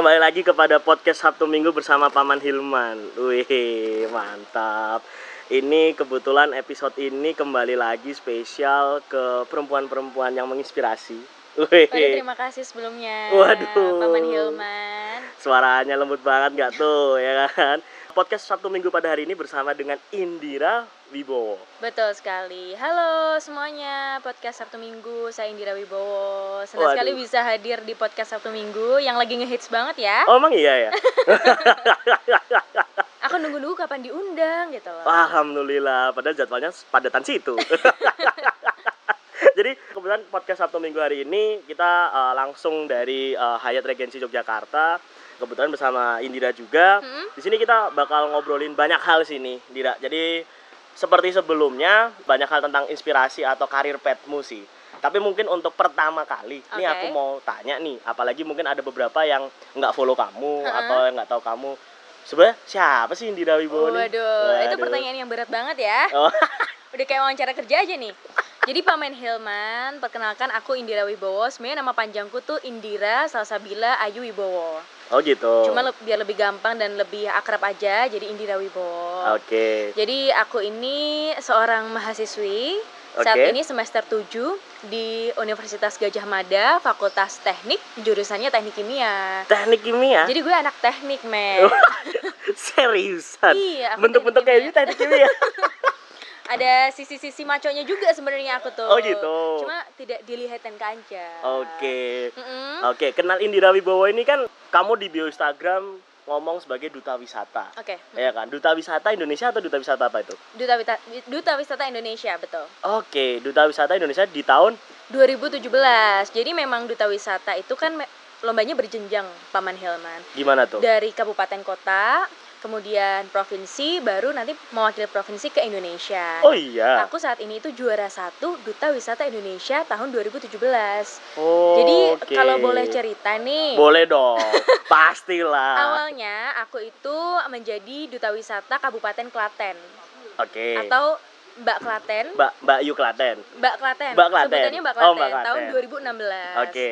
Kembali lagi kepada podcast Sabtu Minggu bersama Paman Hilman. Wih, mantap. Ini kebetulan episode ini kembali lagi spesial ke perempuan-perempuan yang menginspirasi. Wih, Waduh, terima kasih sebelumnya. Waduh. Paman Hilman. suaranya lembut banget nggak tuh, ya kan? Podcast Sabtu Minggu pada hari ini bersama dengan Indira Wibowo. Betul sekali. Halo semuanya, podcast Sabtu Minggu. Saya Indira Wibowo. Senang Waduh. sekali bisa hadir di podcast Sabtu Minggu yang lagi ngehits banget ya. Oh, emang iya ya? Aku nunggu-nunggu kapan diundang gitu loh. Alhamdulillah, padahal jadwalnya padatan situ. Jadi kebetulan podcast Sabtu Minggu hari ini kita eh, langsung dari eh, Hyatt Regency Yogyakarta. Kebetulan bersama Indira juga. Hmm? Di sini kita bakal ngobrolin banyak hal sini, Indira. Jadi seperti sebelumnya banyak hal tentang inspirasi atau karir petmu sih. Tapi mungkin untuk pertama kali, ini Oke. aku mau tanya nih, apalagi mungkin ada beberapa yang nggak follow kamu Ha-ha. atau yang nggak tahu kamu. Sebenarnya siapa sih Indira Wibowo nih? Waduh, itu Waduh. pertanyaan yang berat banget ya. Oh. Udah kayak wawancara kerja aja nih. Jadi Paman Hilman, perkenalkan aku Indira Wibowo. Sebenarnya nama panjangku tuh Indira Salsabila Ayu Wibowo. Oh gitu. Cuma le- biar lebih gampang dan lebih akrab aja, jadi Indira Wibowo. Oke. Jadi aku ini seorang mahasiswi saat Oke. ini semester 7 di Universitas Gajah Mada, Fakultas Teknik, jurusannya Teknik Kimia. Teknik kimia. Jadi gue anak teknik, men. Seriusan. Iya, Bentuk-bentuk kayak ini teknik kimia. Ada sisi-sisi maconya juga sebenarnya aku tuh. Oh, gitu. Cuma tidak dilihatin kaca. Oke. Mm-mm. Oke, kenal Indira Wibowo ini kan kamu di bio Instagram ngomong sebagai duta wisata. Oke. Ya kan? Duta wisata Indonesia atau duta wisata apa itu? Duta, Wita- Duta Wisata Indonesia, betul. Oke, duta wisata Indonesia di tahun 2017. Jadi memang duta wisata itu kan lombanya berjenjang, Paman Hilman. gimana tuh? Dari kabupaten kota, kemudian provinsi, baru nanti mewakili provinsi ke Indonesia. Oh iya. Aku saat ini itu juara satu Duta Wisata Indonesia tahun 2017. Oh. Jadi oke. kalau boleh cerita nih, Boleh dong. Pastilah. awalnya aku itu menjadi Duta Wisata Kabupaten Klaten Oke. atau Mbak Klaten. Mbak Mbak Yu Klaten. Mbak Klaten. Mbak Klaten. Sebutannya Mbak Oh, Klaten, Mbak tahun Klaten. 2016. Oke.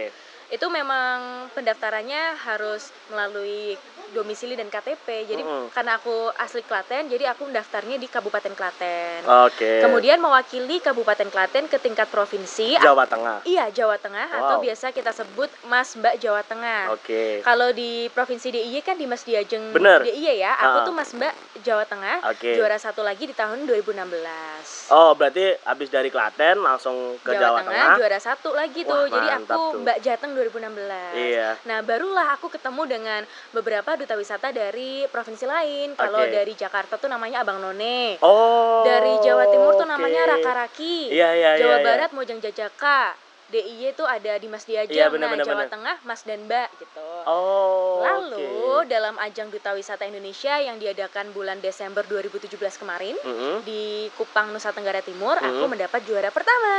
Itu memang pendaftarannya harus melalui domisili dan KTP. Jadi Mm-mm. karena aku asli Klaten, jadi aku mendaftarnya di Kabupaten Klaten. Oke. Kemudian mewakili Kabupaten Klaten ke tingkat provinsi. Jawa Tengah. Iya, Jawa Tengah atau Wow. biasa kita sebut Mas Mbak Jawa Tengah. Oke. Kalau di provinsi DIY kan Dimas Diajeng Bener. DIY ya. Aku Ha-ha. tuh Mas Mbak Jawa Tengah. Oke. Juara satu lagi di tahun 2016. Oh, berarti habis dari Klaten langsung ke Jawa, Tengah. juara satu lagi Wah, tuh. Jadi mantap aku tuh. Mbak Jateng 2016. Iya. Nah, barulah aku ketemu dengan beberapa duta wisata dari provinsi lain. Kalau Oke. dari Jakarta tuh namanya Abang None. Oh. Dari Jawa Timur tuh oke. namanya Raka Raki. Iya, iya, iya. Jawa iya. Barat Mojang Jajaka. DIY tuh ada Dimas Diajeng. Iya, bener, nah, bener, Jawa bener. Tengah Mas dan Mbak gitu. Oh. Lalu oke. dalam ajang Duta Wisata Indonesia yang diadakan bulan Desember 2017 kemarin Mm-mm. di Kupang Nusa Tenggara Timur, aku Mm-mm. mendapat juara pertama.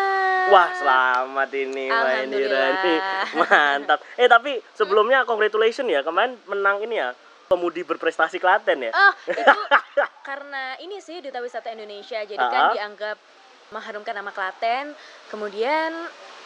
Wah, selamat ini Mbak Indira Alhamdulillah. nih. Mantap. Eh, tapi sebelumnya congratulations ya. Kemarin menang ini ya. Pemudi berprestasi Klaten ya. Oh, itu karena ini sih Duta Wisata Indonesia. Jadi kan Ah. dianggap mengharumkan nama Klaten. Kemudian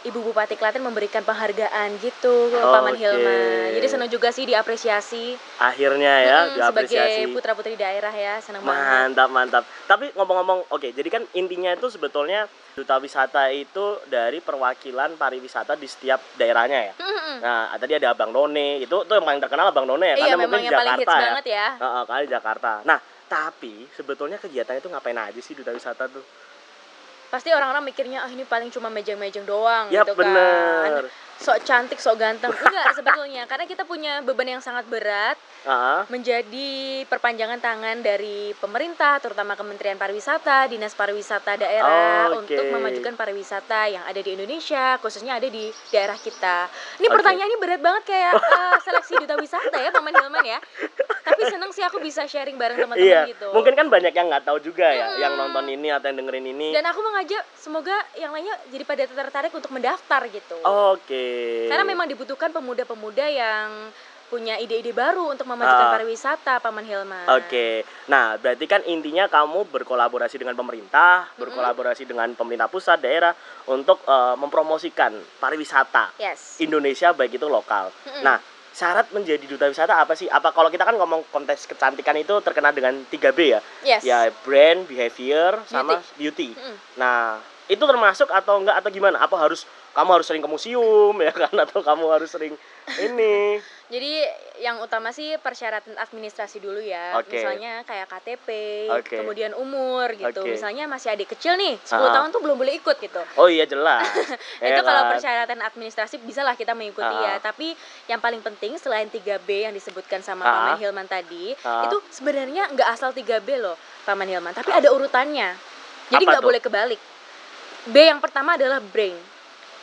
Ibu Bupati Klaten memberikan penghargaan gitu ke Paman Oke. Hilman. Jadi senang juga sih diapresiasi. Akhirnya ya Mm-mm, sebagai diapresiasi. putra-putri daerah ya, senang banget. Mantap, mantap. Tapi ngomong-ngomong, oke, jadi kan intinya itu sebetulnya duta wisata itu dari perwakilan pariwisata di setiap daerahnya ya. Mm-mm. Nah, tadi ada Abang None, itu tuh yang paling terkenal Abang None ya, karena Iya, mungkin memang di yang paling hits Jakarta ya. banget ya. Heeh, kali Jakarta. Nah, tapi sebetulnya kegiatan itu ngapain aja sih duta wisata tuh? Pasti orang-orang mikirnya ah ini paling cuma mejeng-mejeng doang Ya gitu bener. Sok cantik, sok ganteng. Enggak sebetulnya, karena kita punya beban yang sangat berat Heeh. menjadi perpanjangan tangan dari pemerintah, terutama Kementerian Pariwisata, Dinas Pariwisata daerah Oke. untuk memajukan pariwisata yang ada di Indonesia, khususnya ada di daerah kita. Ini Oke. pertanyaan ini berat banget kayak eh, seleksi duta wisata ya, Paman Hilman ya. Tapi seneng sih aku bisa sharing bareng teman-teman Iya, gitu. mungkin kan banyak yang nggak tahu juga ya, Hmm. yang nonton ini atau yang dengerin ini. Dan aku mengajak semoga yang lainnya jadi pada tertarik untuk mendaftar gitu. Oke. Karena memang dibutuhkan pemuda-pemuda yang punya ide-ide baru untuk memajukan Ah. pariwisata, Paman Hilman. Oke, nah berarti kan intinya kamu berkolaborasi dengan pemerintah, berkolaborasi dengan pemerintah pusat, daerah untuk eh, mempromosikan pariwisata Yes. Indonesia baik itu lokal. Mm-mm. Nah, syarat menjadi duta wisata apa sih? Apa kalau kita kan ngomong konteks kecantikan itu terkena dengan 3B ya? Yes. Ya brand, behavior, sama beauty. Mm-mm. Nah, itu termasuk atau enggak atau gimana? Apa harus kamu harus sering ke museum ya kan atau kamu harus sering ini? Jadi yang utama sih persyaratan administrasi dulu ya. Oke. Misalnya kayak KTP, Oke. kemudian umur gitu. Oke. Misalnya masih adik kecil nih, 10 Ah. tahun tuh belum boleh ikut gitu. Oh iya jelas. itu kalau persyaratan administrasi bisalah kita mengikuti Ah. ya. Tapi yang paling penting selain 3B yang disebutkan sama Ah. Paman Hilman tadi, Ah. itu sebenarnya nggak asal 3B loh, Paman Hilman, tapi ada urutannya. Jadi nggak boleh kebalik. B yang pertama adalah brain.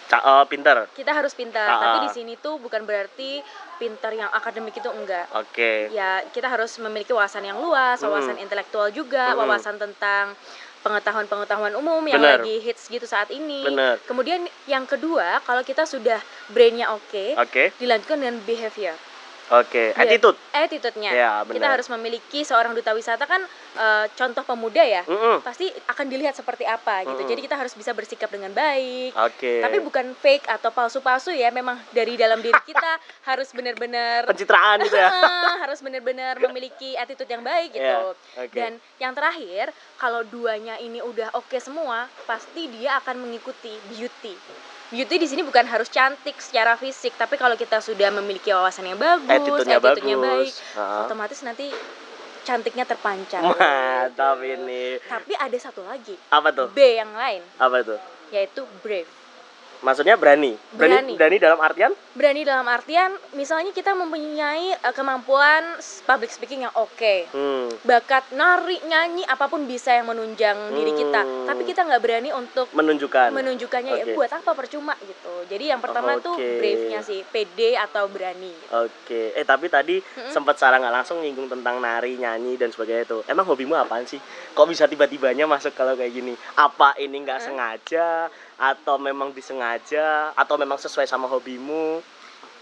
Ca- eh, pinter. Kita harus pintar, Ah. tapi di sini tuh bukan berarti pintar yang akademik itu enggak. Oke. Ya, kita harus memiliki wawasan yang luas, wawasan Mm. intelektual juga, Mm-mm. wawasan tentang pengetahuan-pengetahuan umum yang Bener. lagi hits gitu saat ini. Bener. Kemudian yang kedua, kalau kita sudah brainnya oke, Oke. dilanjutkan dengan behavior, Oke. Iya. Attitude. attitude-nya. Ya, kita harus memiliki seorang duta wisata kan eh, contoh pemuda ya. Mm-mm. Pasti akan dilihat seperti apa gitu. Mm-mm. Jadi kita harus bisa bersikap dengan baik. Oke. Tapi bukan fake atau palsu-palsu ya, memang dari dalam diri kita harus benar-benar pencitraan gitu ya. Ah, harus benar-benar memiliki attitude yang baik gitu. Ya, oke. Dan yang terakhir, kalau duanya ini udah oke semua, pasti dia akan mengikuti beauty. Beauty di sini bukan harus cantik secara fisik, tapi kalau kita sudah memiliki wawasan yang bagus, Attitude-nya bagus. baik, Heeh. otomatis nanti cantiknya terpancar. Mantap ini. Tapi ada satu lagi, Apa tuh? B yang lain, Apa tuh? yaitu brave. Maksudnya berani. Berani. Berani dalam artian? Berani dalam artian, misalnya kita mempunyai eh, kemampuan public speaking yang oke, Hmm. bakat nari nyanyi apa pun bisa yang menunjang diri kita Hmm. tapi kita nggak berani untuk Menunjukkan. menunjukkannya ya Oke. buat apa percuma gitu jadi yang pertama tuh Oke. brave nya sih pede atau berani gitu. Oke, eh tapi tadi sempat secara nggak langsung nyinggung tentang nari, nyanyi dan sebagainya itu. Emang hobimu apaan sih? Kok bisa tiba-tibanya masuk kalau kayak gini? Apa ini nggak sengaja atau memang disengaja atau memang sesuai sama hobimu?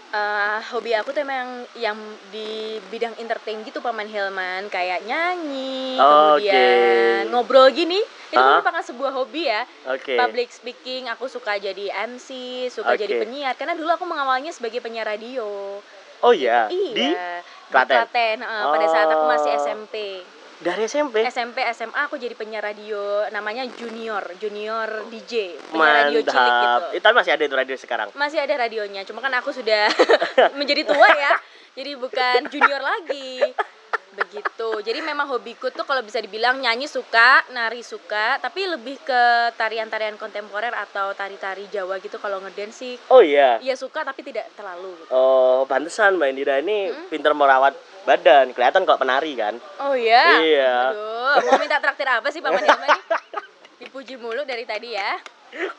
Eh, hobi aku tuh emang yang di bidang entertain gitu paman Hilman kayak nyanyi Oke. kemudian ngobrol gini itu Ah. merupakan sebuah hobi ya Oke. public speaking aku suka jadi MC suka Oke. jadi penyiar karena dulu aku mengawalnya sebagai penyiar radio Oh iya, iya di di Klaten? Klaten, eh, pada saat aku masih Oh. SMP dari SMP. SMP SMA aku jadi penyiar radio namanya junior junior DJ penyiar radio cilik gitu Mantap. Eh, tapi masih ada itu radio sekarang. masih ada radionya cuma kan aku sudah menjadi tua ya jadi bukan junior lagi begitu jadi memang hobiku tuh kalau bisa dibilang nyanyi suka nari suka tapi lebih ke tarian-tarian kontemporer atau tari-tari Jawa gitu kalau ngedance sih Oh iya. iya suka tapi tidak terlalu gitu. Oh, pantesan Mbak Indira ini pinter merawat badan. Kelihatan kok penari kan? oh iya Iya. aduh mau minta traktir apa sih paman Hilman nih? dipuji mulu dari tadi ya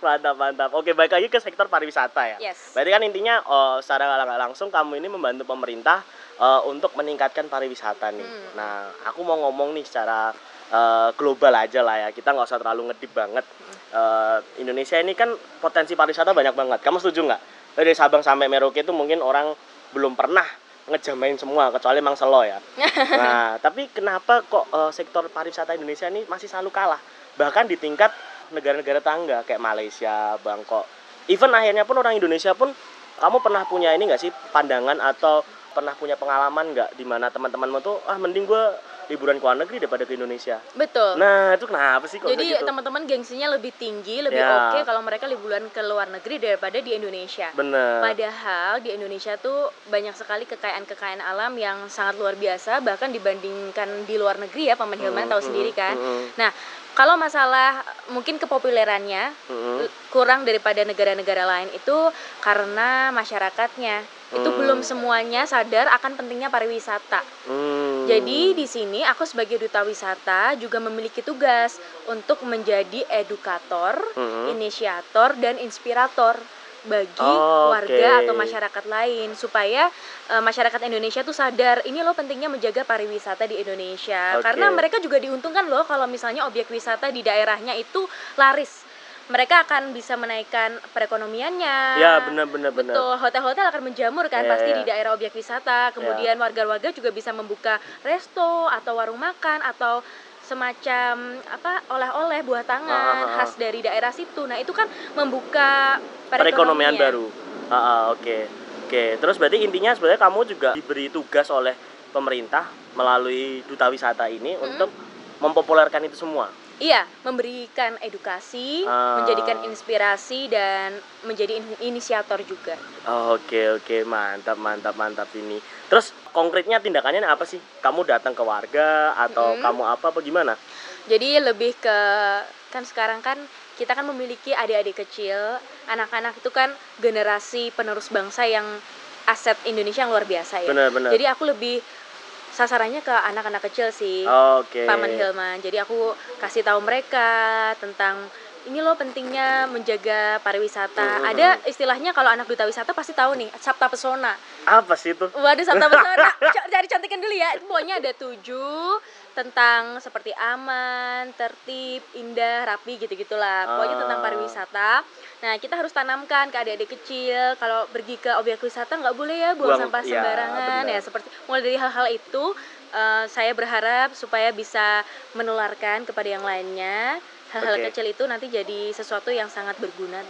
Mantap, mantap. Oke, balik lagi ke sektor pariwisata ya. yes Berarti kan intinya oh, secara nggak langsung kamu ini membantu pemerintah eh, untuk meningkatkan pariwisata nih. Hmm. Nah, aku mau ngomong nih secara eh, global aja lah ya. Kita nggak usah terlalu ngedip banget. Eh, Indonesia ini kan potensi pariwisata banyak banget. Kamu setuju nggak? Dari Sabang sampai Merauke itu mungkin orang belum pernah ngejamain semua kecuali Mang Selo ya. Nah, tapi kenapa kok eh, sektor pariwisata Indonesia ini masih selalu kalah? Bahkan di tingkat negara-negara tangga kayak Malaysia, Bangkok. Even akhirnya pun orang Indonesia pun kamu pernah punya ini nggak sih pandangan atau pernah punya pengalaman nggak di mana teman-temanmu tuh ah mending gue liburan ke luar negeri daripada ke Indonesia. betul Nah, itu kenapa sih kok Jadi gitu? teman-teman gengsinya lebih tinggi, lebih Ya. oke kalau mereka liburan ke luar negeri daripada di Indonesia. Bener. Padahal di Indonesia tuh banyak sekali kekayaan-kekayaan alam yang sangat luar biasa bahkan dibandingkan di luar negeri ya Paman Hilman Hmm, tahu hmm, sendiri kan. hmm, Nah, kalau masalah mungkin kepopulerannya hmm. kurang daripada negara-negara lain itu karena masyarakatnya itu Hmm. belum semuanya sadar akan pentingnya pariwisata. Hmm. Jadi di sini aku sebagai duta wisata juga memiliki tugas untuk menjadi edukator, Hmm. inisiator dan inspirator bagi Oh, warga atau masyarakat lain supaya eh, masyarakat Indonesia tuh sadar ini loh pentingnya menjaga pariwisata di Indonesia Oke. karena mereka juga diuntungkan loh kalau misalnya objek wisata di daerahnya itu laris. Mereka akan bisa menaikkan perekonomiannya. Ya, benar benar benar. Betul, hotel-hotel akan menjamur kan Iya, pasti iya. di daerah objek wisata. Kemudian warga-warga juga bisa membuka resto atau warung makan atau semacam apa oleh-oleh buah tangan Ah, ah, ah. khas dari daerah situ. Nah, itu kan membuka Perekonomian perekonomian, baru. Ah, ah, oke. Oke, terus berarti intinya sebenarnya kamu juga diberi tugas oleh pemerintah melalui duta wisata ini Mm-mm. untuk mempopulerkan itu semua. Iya, memberikan edukasi, Ah. menjadikan inspirasi dan menjadi in- inisiator juga. Oke oke mantap mantap mantap ini. Terus konkretnya tindakannya apa sih? Kamu datang ke warga atau Mm-mm. kamu apa apa gimana? Jadi lebih ke kan sekarang kan kita kan memiliki adik-adik kecil, anak-anak itu kan generasi penerus bangsa yang aset Indonesia yang luar biasa ya. Benar-benar. Jadi aku lebih sasarannya ke anak-anak kecil sih. Oke. Paman Hilman. Jadi aku kasih tahu mereka tentang ini loh pentingnya menjaga pariwisata. Mhm. Ada istilahnya kalau anak duta wisata pasti tahu nih, Sabta Pesona. Apa sih itu? Waduh, Sabta Pesona. Cari cantikan dulu ya. Itu Pokoknya ada tujuh tentang seperti aman, tertib, indah, rapi gitu-gitulah. Pokoknya tentang Ah. pariwisata. Nah, kita harus tanamkan ke adik-adik kecil kalau pergi ke objek wisata nggak boleh ya buang Buang- sampah iya, sembarangan benar. ya seperti mulai dari hal-hal itu eh, saya berharap supaya bisa menularkan kepada yang lainnya hal-hal Oke. kecil itu nanti jadi sesuatu yang sangat berguna.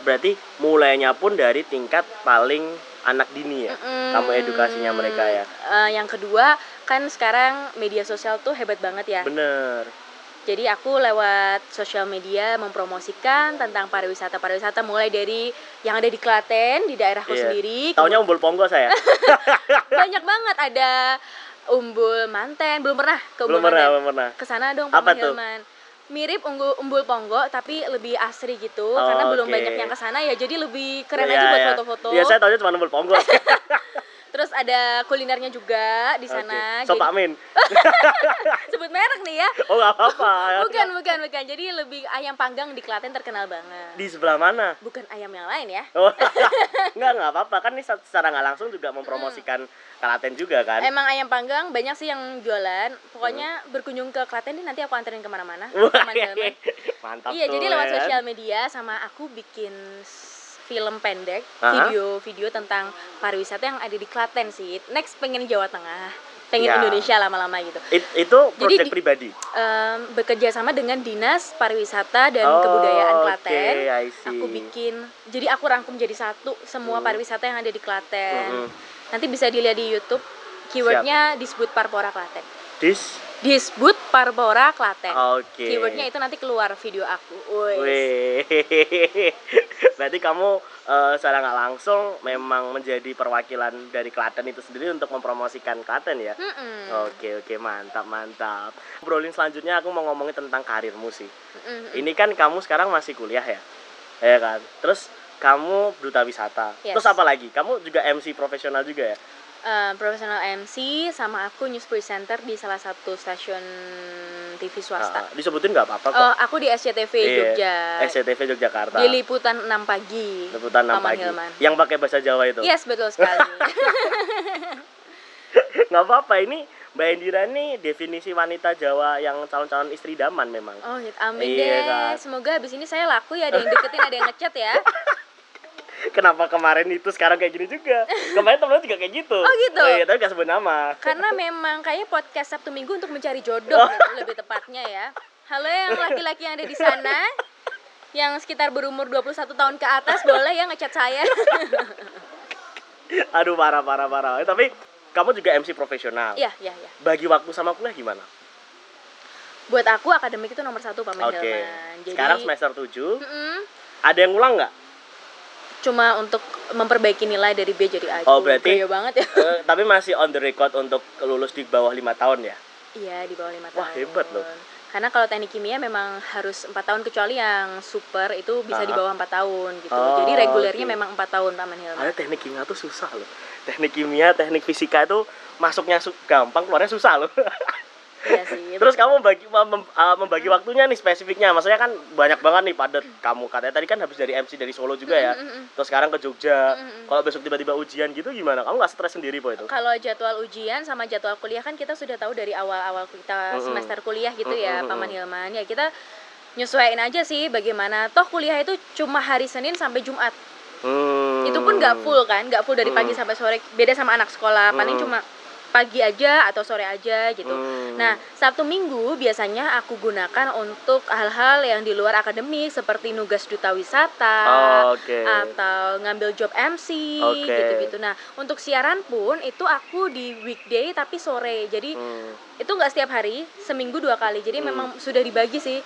Berarti mulainya pun dari tingkat paling anak dini ya. Mm-mm. Kamu edukasinya mereka ya. Eh, yang kedua kan sekarang media sosial tuh hebat banget ya. Bener. Jadi aku lewat sosial media mempromosikan tentang pariwisata pariwisata mulai dari yang ada di Klaten di daerahku Iya. sendiri. Taunya umbul ponggo saya. banyak banget ada Umbul Manten belum pernah ke Umbul belum pernah, Manten. belum pernah. Ke sana dong Apa Paman tuh? Hilman. Mirip Umbul, Umbul Ponggo tapi lebih asri gitu karena belum banyak yang ke sana ya jadi lebih keren Iya, aja buat iya. foto-foto. Iya, saya taunya cuma umbul ponggo. Terus ada kulinernya juga di sana. Oke. Sop Jadi- Amin. sebut merek nih ya. Oh, nggak apa-apa. Bukan, bukan, bukan. Jadi lebih ayam panggang di Klaten terkenal banget. Di sebelah mana? Bukan ayam yang lain ya. Oh, enggak, enggak apa-apa. Kan ini secara nggak langsung juga mempromosikan Kalaten juga kan. Emang ayam panggang banyak sih yang jualan. Pokoknya berkunjung ke Klaten nih nanti aku anterin ke mana-mana. Mantap Iya, tuh, jadi lewat ya kan? sosial media sama aku bikin film pendek, video-video tentang pariwisata yang ada di Klaten sih. Next pengen Jawa Tengah, pengen Ya. Indonesia lama-lama gitu. It- itu Jadi proyek di- pribadi. Em, bekerja sama dengan Dinas Pariwisata dan Oh, Kebudayaan Klaten. See. Aku bikin, jadi aku rangkum jadi satu semua Hmm. pariwisata yang ada di Klaten. Mm-mm. Nanti bisa dilihat di YouTube. Keywordnya disebut Parpora Klaten. Dis. Disebut Parpora Klaten. Oke. Keywordnya itu nanti keluar video aku. Wih. Berarti kamu eh, secara nggak langsung memang menjadi perwakilan dari Klaten itu sendiri untuk mempromosikan Klaten ya. Mm-mm. Oke oke mantap mantap. Obrolin selanjutnya aku mau ngomongin tentang karirmu sih. Mm-mm. Ini kan kamu sekarang masih kuliah ya, ya kan. Terus kamu duta wisata. Yes. Terus apa lagi? Kamu juga MC profesional juga ya? Eh, profesional MC sama aku news presenter di salah satu stasiun TV swasta. Ah, disebutin nggak apa-apa kok. Oh, aku di SCTV Iya, Jogja. SCTV Yogyakarta. Di liputan 6 pagi. Liputan 6 Paman pagi. Hilman. Yang pakai bahasa Jawa itu. Yes, betul sekali. nggak apa-apa ini Mbak Indira nih definisi wanita Jawa yang calon-calon istri daman memang. Oh, gitu. Amin Iya, deh. kan. Semoga abis ini saya laku ya, ada yang deketin, ada yang ngechat ya. Kenapa kemarin itu sekarang kayak gini juga? Kemarin temen juga kayak gitu. Oh, gitu? iya, tapi gak sebut nama. Karena memang kayaknya podcast Sabtu Minggu untuk mencari jodoh Oh. gitu, lebih tepatnya ya. Halo yang laki-laki yang ada di sana yang sekitar berumur 21 tahun ke atas boleh ya ngechat saya. Aduh parah parah parah. Eh, tapi kamu juga MC profesional. Iya, iya, iya. Bagi waktu sama kuliah gimana? Buat aku akademik itu nomor satu Paman Oke. Jadi Sekarang semester 7. Mm-mm. Ada yang ngulang nggak? Cuma untuk memperbaiki nilai dari B jadi A. Oh, berarti- gaya banget ya. Eh, tapi masih on the record untuk lulus di bawah lima tahun ya? Iya, di bawah lima tahun. Wah, hebat loh. Karena kalau teknik kimia memang harus empat tahun kecuali yang super itu bisa di Ah. bawah empat tahun gitu. Oh, Jadi regulernya oke. memang empat tahun Paman Hilman. Ada teknik kimia tuh susah loh. Teknik kimia, teknik fisika itu masuknya su- gampang, keluarnya susah loh. Iya sih. Terus kamu bagi mem- uh, membagi waktunya nih spesifiknya. Maksudnya kan banyak banget nih padat kamu katanya tadi kan habis dari MC dari Solo juga ya. Mm, mm, mm. Terus sekarang ke Jogja. Kalau besok tiba-tiba ujian gitu gimana? Kamu nggak stres sendiri po itu? Kalau jadwal ujian sama jadwal kuliah kan kita sudah tahu dari awal-awal kita semester kuliah gitu ya. Paman Hilman. Ya kita nyesuaiin aja sih bagaimana. Toh kuliah itu cuma hari Senin sampai Jumat. Hmm. Itu pun nggak full kan, nggak full dari pagi sampai sore. Beda sama anak sekolah, paling cuma pagi aja atau sore aja gitu. Hmm. Nah, Sabtu Minggu biasanya aku gunakan untuk hal-hal yang di luar akademik seperti nugas duta wisata Oh, oke. atau ngambil job MC Oke. gitu-gitu. Nah, untuk siaran pun itu aku di weekday tapi sore. Jadi Hmm. itu nggak setiap hari, seminggu dua kali. Jadi Hmm. memang sudah dibagi sih.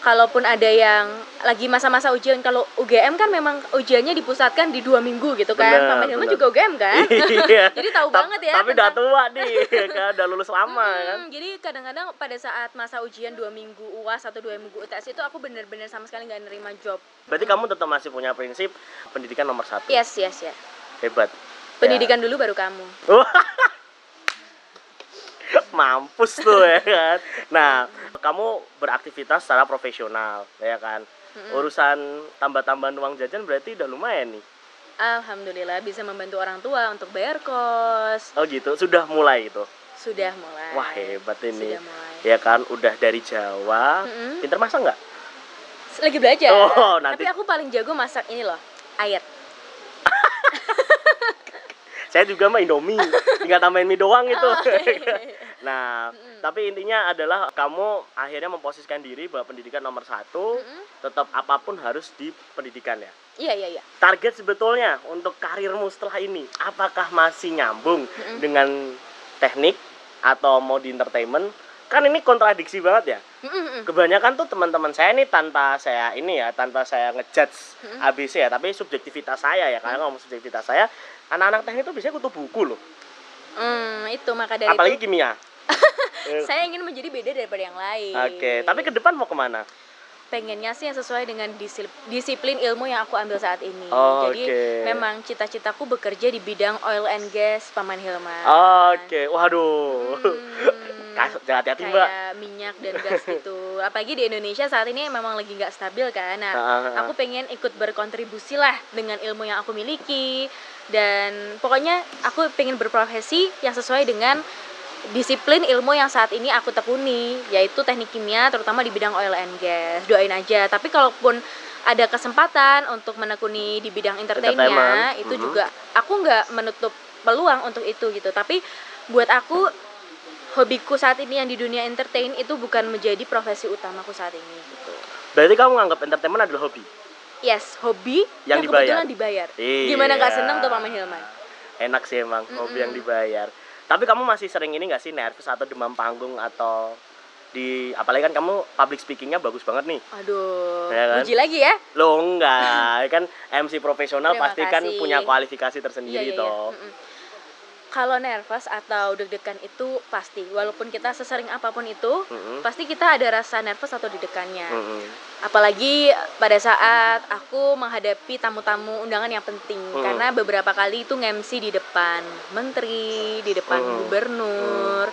Kalaupun ada yang lagi masa-masa ujian, kalau UGM kan memang ujiannya dipusatkan di dua minggu gitu kan. Benar, Paman Hilman juga UGM kan. Iya. Jadi tahu Ta- banget ya. Tapi udah tentang- tua nih, kan udah lulus lama Hmm, kan. Jadi kadang-kadang pada saat masa ujian dua minggu UAS atau dua minggu UTS itu aku bener-bener sama sekali nggak nerima job. Berarti kamu tetap masih punya prinsip pendidikan nomor satu. Yes, yes, ya. Hebat. Pendidikan dulu baru kamu. Mampus tuh ya kan. Nah, kamu beraktivitas secara profesional, ya kan. Urusan tambah-tambahan uang jajan berarti udah lumayan nih. Alhamdulillah bisa membantu orang tua untuk bayar kos. Oh gitu, sudah mulai itu. Sudah mulai. Wah hebat ini. Sudah mulai. Ya kan, udah dari Jawa. Mm-mm. Pinter masak nggak? Lagi belajar. Oh, nanti- Tapi aku paling jago masak ini loh, air. Saya juga mah Indomie, tinggal tambahin mie doang itu. Oh, iya. Nah, tapi intinya adalah kamu akhirnya memposisikan diri bahwa pendidikan nomor satu, Mm-mm. tetap apa pun harus di pendidikan ya. Iya, iya, iya. Target sebetulnya untuk karirmu setelah ini, apakah masih nyambung dengan teknik atau mau di entertainment? Kan ini kontradiksi banget ya. Mm-mm. Kebanyakan tuh teman-teman saya ini tanpa saya ini ya, tanpa saya ngejudge ABC ya, tapi subjektivitas saya ya, karena ngomong subjektivitas saya, anak-anak teknik itu biasanya kutu buku loh. Hmm, itu maka dari Apalagi itu kimia. Eh, saya ingin menjadi beda daripada yang lain. Oke, tapi ke depan mau ke mana? pengennya sih yang sesuai dengan disiplin ilmu yang aku ambil saat ini. Oh, Jadi oke. memang cita-citaku bekerja di bidang oil and gas Paman Hilman. Oke, waduh. Hmm, Kas- jangan hati-hati, Mbak. kayak minyak dan gas gitu. Apalagi di Indonesia saat ini memang lagi nggak stabil kan. Nah, Ah, ah, ah. aku pengen ikut berkontribusi lah dengan ilmu yang aku miliki dan pokoknya aku pengen berprofesi yang sesuai dengan disiplin ilmu yang saat ini aku tekuni yaitu teknik kimia terutama di bidang oil and gas doain aja tapi kalaupun ada kesempatan untuk menekuni di bidang entertainnya itu mhm. juga aku nggak menutup peluang untuk itu gitu tapi buat aku hobiku saat ini yang di dunia entertain itu bukan menjadi profesi utamaku saat ini gitu Berarti kamu nganggap entertainment adalah hobi? yes hobi Yang yang, kebetulan dibayar. dibayar gimana nggak Iya. seneng tuh Paman Hilman Enak sih emang, hobi yang dibayar. Tapi kamu masih sering ini nggak sih nervous atau demam panggung atau di apalagi kan kamu public speakingnya bagus banget nih aduh Ya kan? puji lagi ya lo enggak kan MC profesional Terima pasti kan punya kualifikasi tersendiri Iya, iya, iya. toh. Kalau nervous atau deg-degan itu pasti walaupun kita sesering apa pun itu Mm-mm. pasti kita ada rasa nervous atau deg-degannya Mm-mm. apalagi pada saat aku menghadapi tamu-tamu undangan yang penting Mm. karena beberapa kali itu nge-MC di depan menteri di depan Mm. gubernur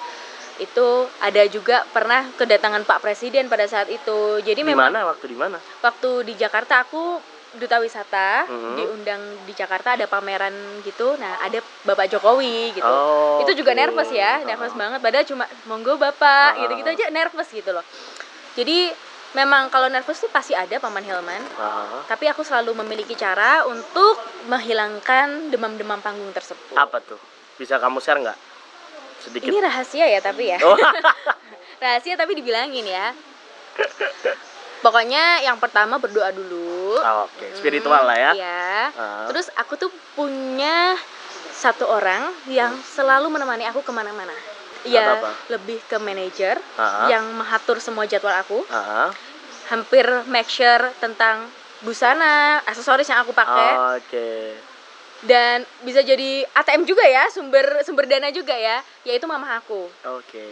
itu ada juga pernah kedatangan Pak Presiden pada saat itu jadi di memang mana waktu di mana waktu di Jakarta aku duta wisata Mhm. diundang di Jakarta ada pameran gitu nah ada Bapak Jokowi gitu. Oh, itu juga oke. nervous ya nervous banget. Padahal cuma monggo Bapak Ah. gitu-gitu aja nervous gitu loh. Jadi memang kalau nervous sih pasti ada paman Hilman. Ah, tapi aku selalu memiliki cara untuk menghilangkan demam-demam panggung tersebut. Apa tuh? Bisa kamu share nggak? Sedikit. Ini rahasia ya tapi ya. Oh. rahasia tapi dibilangin ya. Pokoknya yang pertama berdoa dulu. Oh, oke. Spiritual lah ya. Iya. Ah. Terus aku tuh punya satu orang yang selalu menemani aku ke mana-mana. Iya, lebih ke manajer yang mengatur semua jadwal aku. Ah, Hampir make sure tentang busana, aksesoris yang aku pakai oke dan bisa jadi ATM juga ya, sumber sumber dana juga ya, yaitu mama aku. oke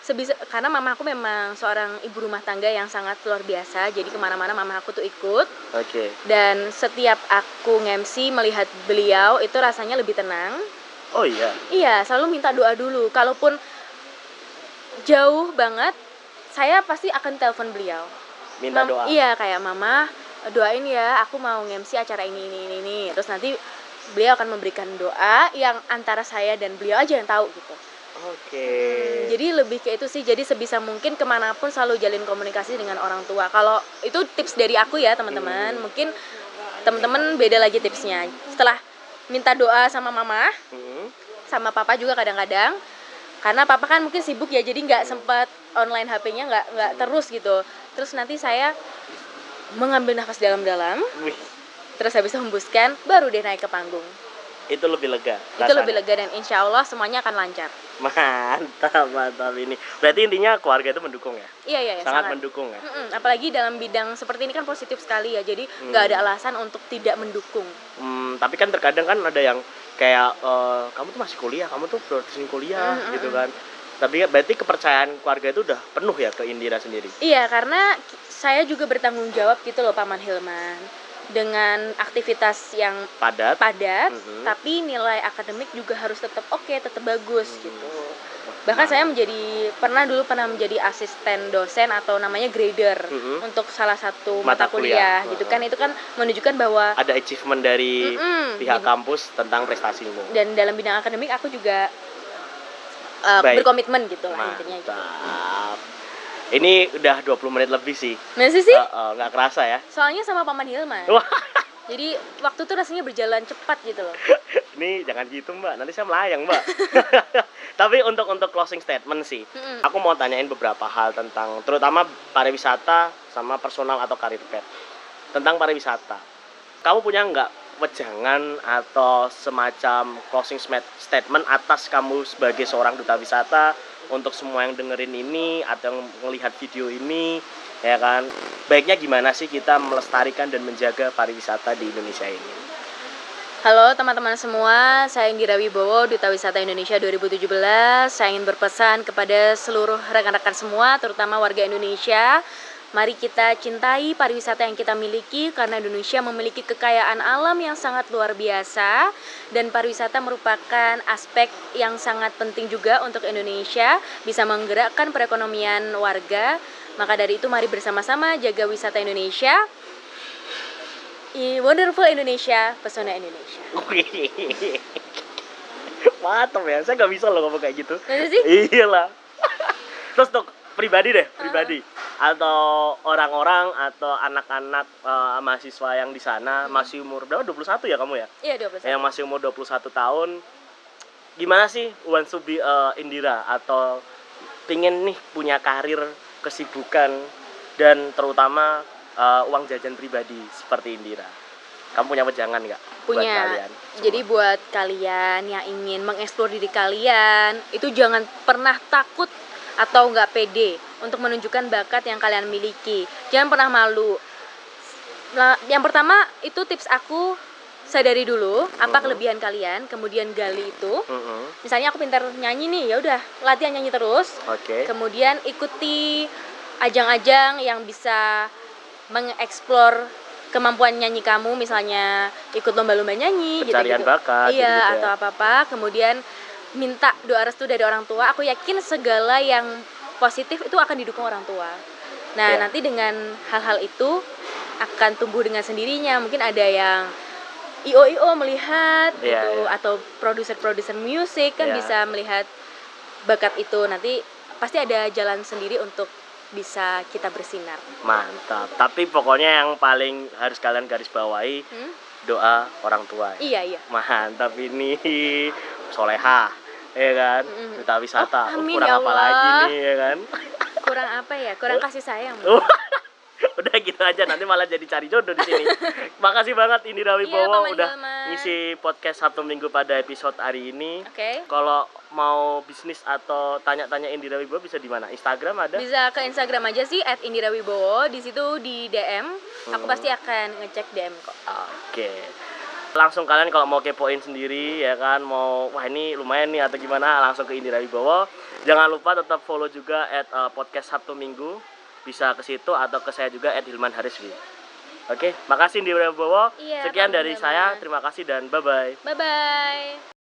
Sebisa karena mama aku memang seorang ibu rumah tangga yang sangat luar biasa, jadi ke mana-mana mama aku tuh ikut. oke. Dan setiap aku nge-MC melihat beliau itu rasanya lebih tenang. Oh iya? Iya selalu minta doa dulu. Kalaupun jauh banget saya pasti akan telepon beliau. Minta Mam- doa? iya kayak mama doain ya aku mau nge-MC acara ini ini ini, ini." terus nanti beliau akan memberikan doa yang antara saya dan beliau aja yang tahu gitu oke. Jadi lebih ke itu sih. Jadi sebisa mungkin ke mana pun selalu jalin komunikasi dengan orang tua. Kalau itu tips dari aku ya teman-teman. Hmm. mungkin teman-teman beda lagi tipsnya. Setelah minta doa sama mama Hmm. sama papa juga kadang-kadang. Karena papa kan mungkin sibuk ya jadi nggak sempat online HP-nya nggak nggak terus gitu. Terus nanti saya mengambil nafas dalam-dalam. Terus habis itu hembuskan baru deh naik ke panggung itu lebih lega. itu rasanya. lebih lega dan insya Allah semuanya akan lancar Mantap, mantap ini. Berarti intinya keluarga itu mendukung ya? iya iya iya, sangat, mendukung ya? Mm-mm, apalagi dalam bidang seperti ini kan positif sekali ya jadi nggak ada alasan untuk tidak mendukung Hmm, tapi kan terkadang kan ada yang kayak eh, kamu tuh masih kuliah, kamu tuh produksi kuliah Mm, mm, gitu mm. kan. Tapi berarti kepercayaan keluarga itu udah penuh ya ke Indira sendiri. Iya, karena saya juga bertanggung jawab gitu loh Paman Hilman dengan aktivitas yang Padat. padat, Mhm. tapi nilai akademik juga harus tetap oke, tetap bagus Hmm. gitu. Bahkan saya menjadi pernah dulu pernah menjadi asisten dosen atau namanya grader Mhm. untuk salah satu Mata mata, kuliah, kuliah. gitu kan itu kan menunjukkan bahwa Ada achievement dari Mm-mm, pihak jadi- kampus tentang prestasimu. dan dalam bidang akademik aku juga uh, Baik. berkomitmen gitu lah intinya gitu. Ini udah 20 menit lebih sih. Masih sih? Eh, eh, nggak kerasa ya. Soalnya sama Paman Hilman. Jadi waktu tuh rasanya berjalan cepat gitu loh. ini jangan gitu mbak, nanti saya melayang mbak. Tapi untuk untuk closing statement sih, Mm-mm. aku mau tanyain beberapa hal tentang terutama pariwisata sama personal atau karir pet. Tentang pariwisata. Kamu punya nggak wejangan atau semacam closing statement atas kamu sebagai seorang duta wisata untuk semua yang dengerin ini atau melihat video ini ya kan baiknya gimana sih kita melestarikan dan menjaga pariwisata di Indonesia ini Halo teman-teman semua, saya Indira Wibowo, Duta Wisata Indonesia 2017. Saya ingin berpesan kepada seluruh rekan-rekan semua, terutama warga Indonesia. Mari kita cintai pariwisata yang kita miliki karena Indonesia memiliki kekayaan alam yang sangat luar biasa dan pariwisata merupakan aspek yang sangat penting juga untuk Indonesia bisa menggerakkan perekonomian warga. Maka dari itu mari bersama-sama jaga wisata Indonesia. I- Wonderful Indonesia, pesona Indonesia. Mantap ya, saya nggak bisa loh ngomong kayak gitu. Sih? Iyalah. Terus untuk pribadi deh, pribadi atau orang-orang atau anak-anak eh, mahasiswa yang di sana masih umur berapa? 21 ya kamu ya? Iya, 21. Yang masih umur 21 tahun. Gimana sih want to be eh, Indira atau pingin nih punya karir, kesibukan dan terutama eh, uang jajan pribadi seperti Indira. Kamu punya wejangan nggak buat Punya. kalian? semua? Jadi buat kalian yang ingin mengeksplor diri kalian, itu jangan pernah takut atau nggak pede untuk menunjukkan bakat yang kalian miliki. Jangan pernah malu. Nah, yang pertama itu tips aku sadari dulu apa Mhm. kelebihan kalian, kemudian gali itu. Mm-mm. Misalnya aku pintar nyanyi nih, ya udah latihan nyanyi terus. Oke. Kemudian ikuti ajang-ajang yang bisa mengeksplor kemampuan nyanyi kamu, misalnya ikut lomba-lomba nyanyi Pencarian gitu-gitu. bakat Iya, ya. atau apa-apa. Kemudian minta doa restu dari orang tua. Aku yakin segala yang positif itu akan didukung orang tua. Nah, Iya. nanti dengan hal-hal itu akan tumbuh dengan sendirinya. Mungkin ada yang IO IO melihat Iya, gitu iya. atau produser-produser musik kan Iya. bisa melihat bakat itu nanti pasti ada jalan sendiri untuk bisa kita bersinar. Mantap. Tapi pokoknya yang paling harus kalian garis bawahi Hmm? doa orang tua. ya. Iya iya. Mantap ini soleha, ya kan? Duta wisata. Oh, amin Kurang ya apa lagi nih, ya kan? Kurang apa ya? Kurang kasih sayang. Udah gitu aja nanti malah jadi cari jodoh di sini. Makasih banget Indira Iya, Wibowo Paman udah Hilman. ngisi podcast Sabtu Minggu pada episode hari ini. Oke. Kalau mau bisnis atau tanya-tanya Indira Wibowo bisa di mana? Instagram ada? Bisa ke Instagram aja sih @indirawibowo. Di situ di DM, aku Hmm. pasti akan ngecek DM kok. Oke. Langsung kalian kalau mau kepoin sendiri ya kan mau wah ini lumayan nih atau gimana langsung ke Indira Wibowo. Jangan lupa tetap follow juga at uh, podcast Sabtu Minggu. Bisa ke situ atau ke saya juga at Hilman Hariswi. Oke, makasih Indira Wibowo. Iya, Sekian dari saya. Terima kasih dan bye bye. Bye bye.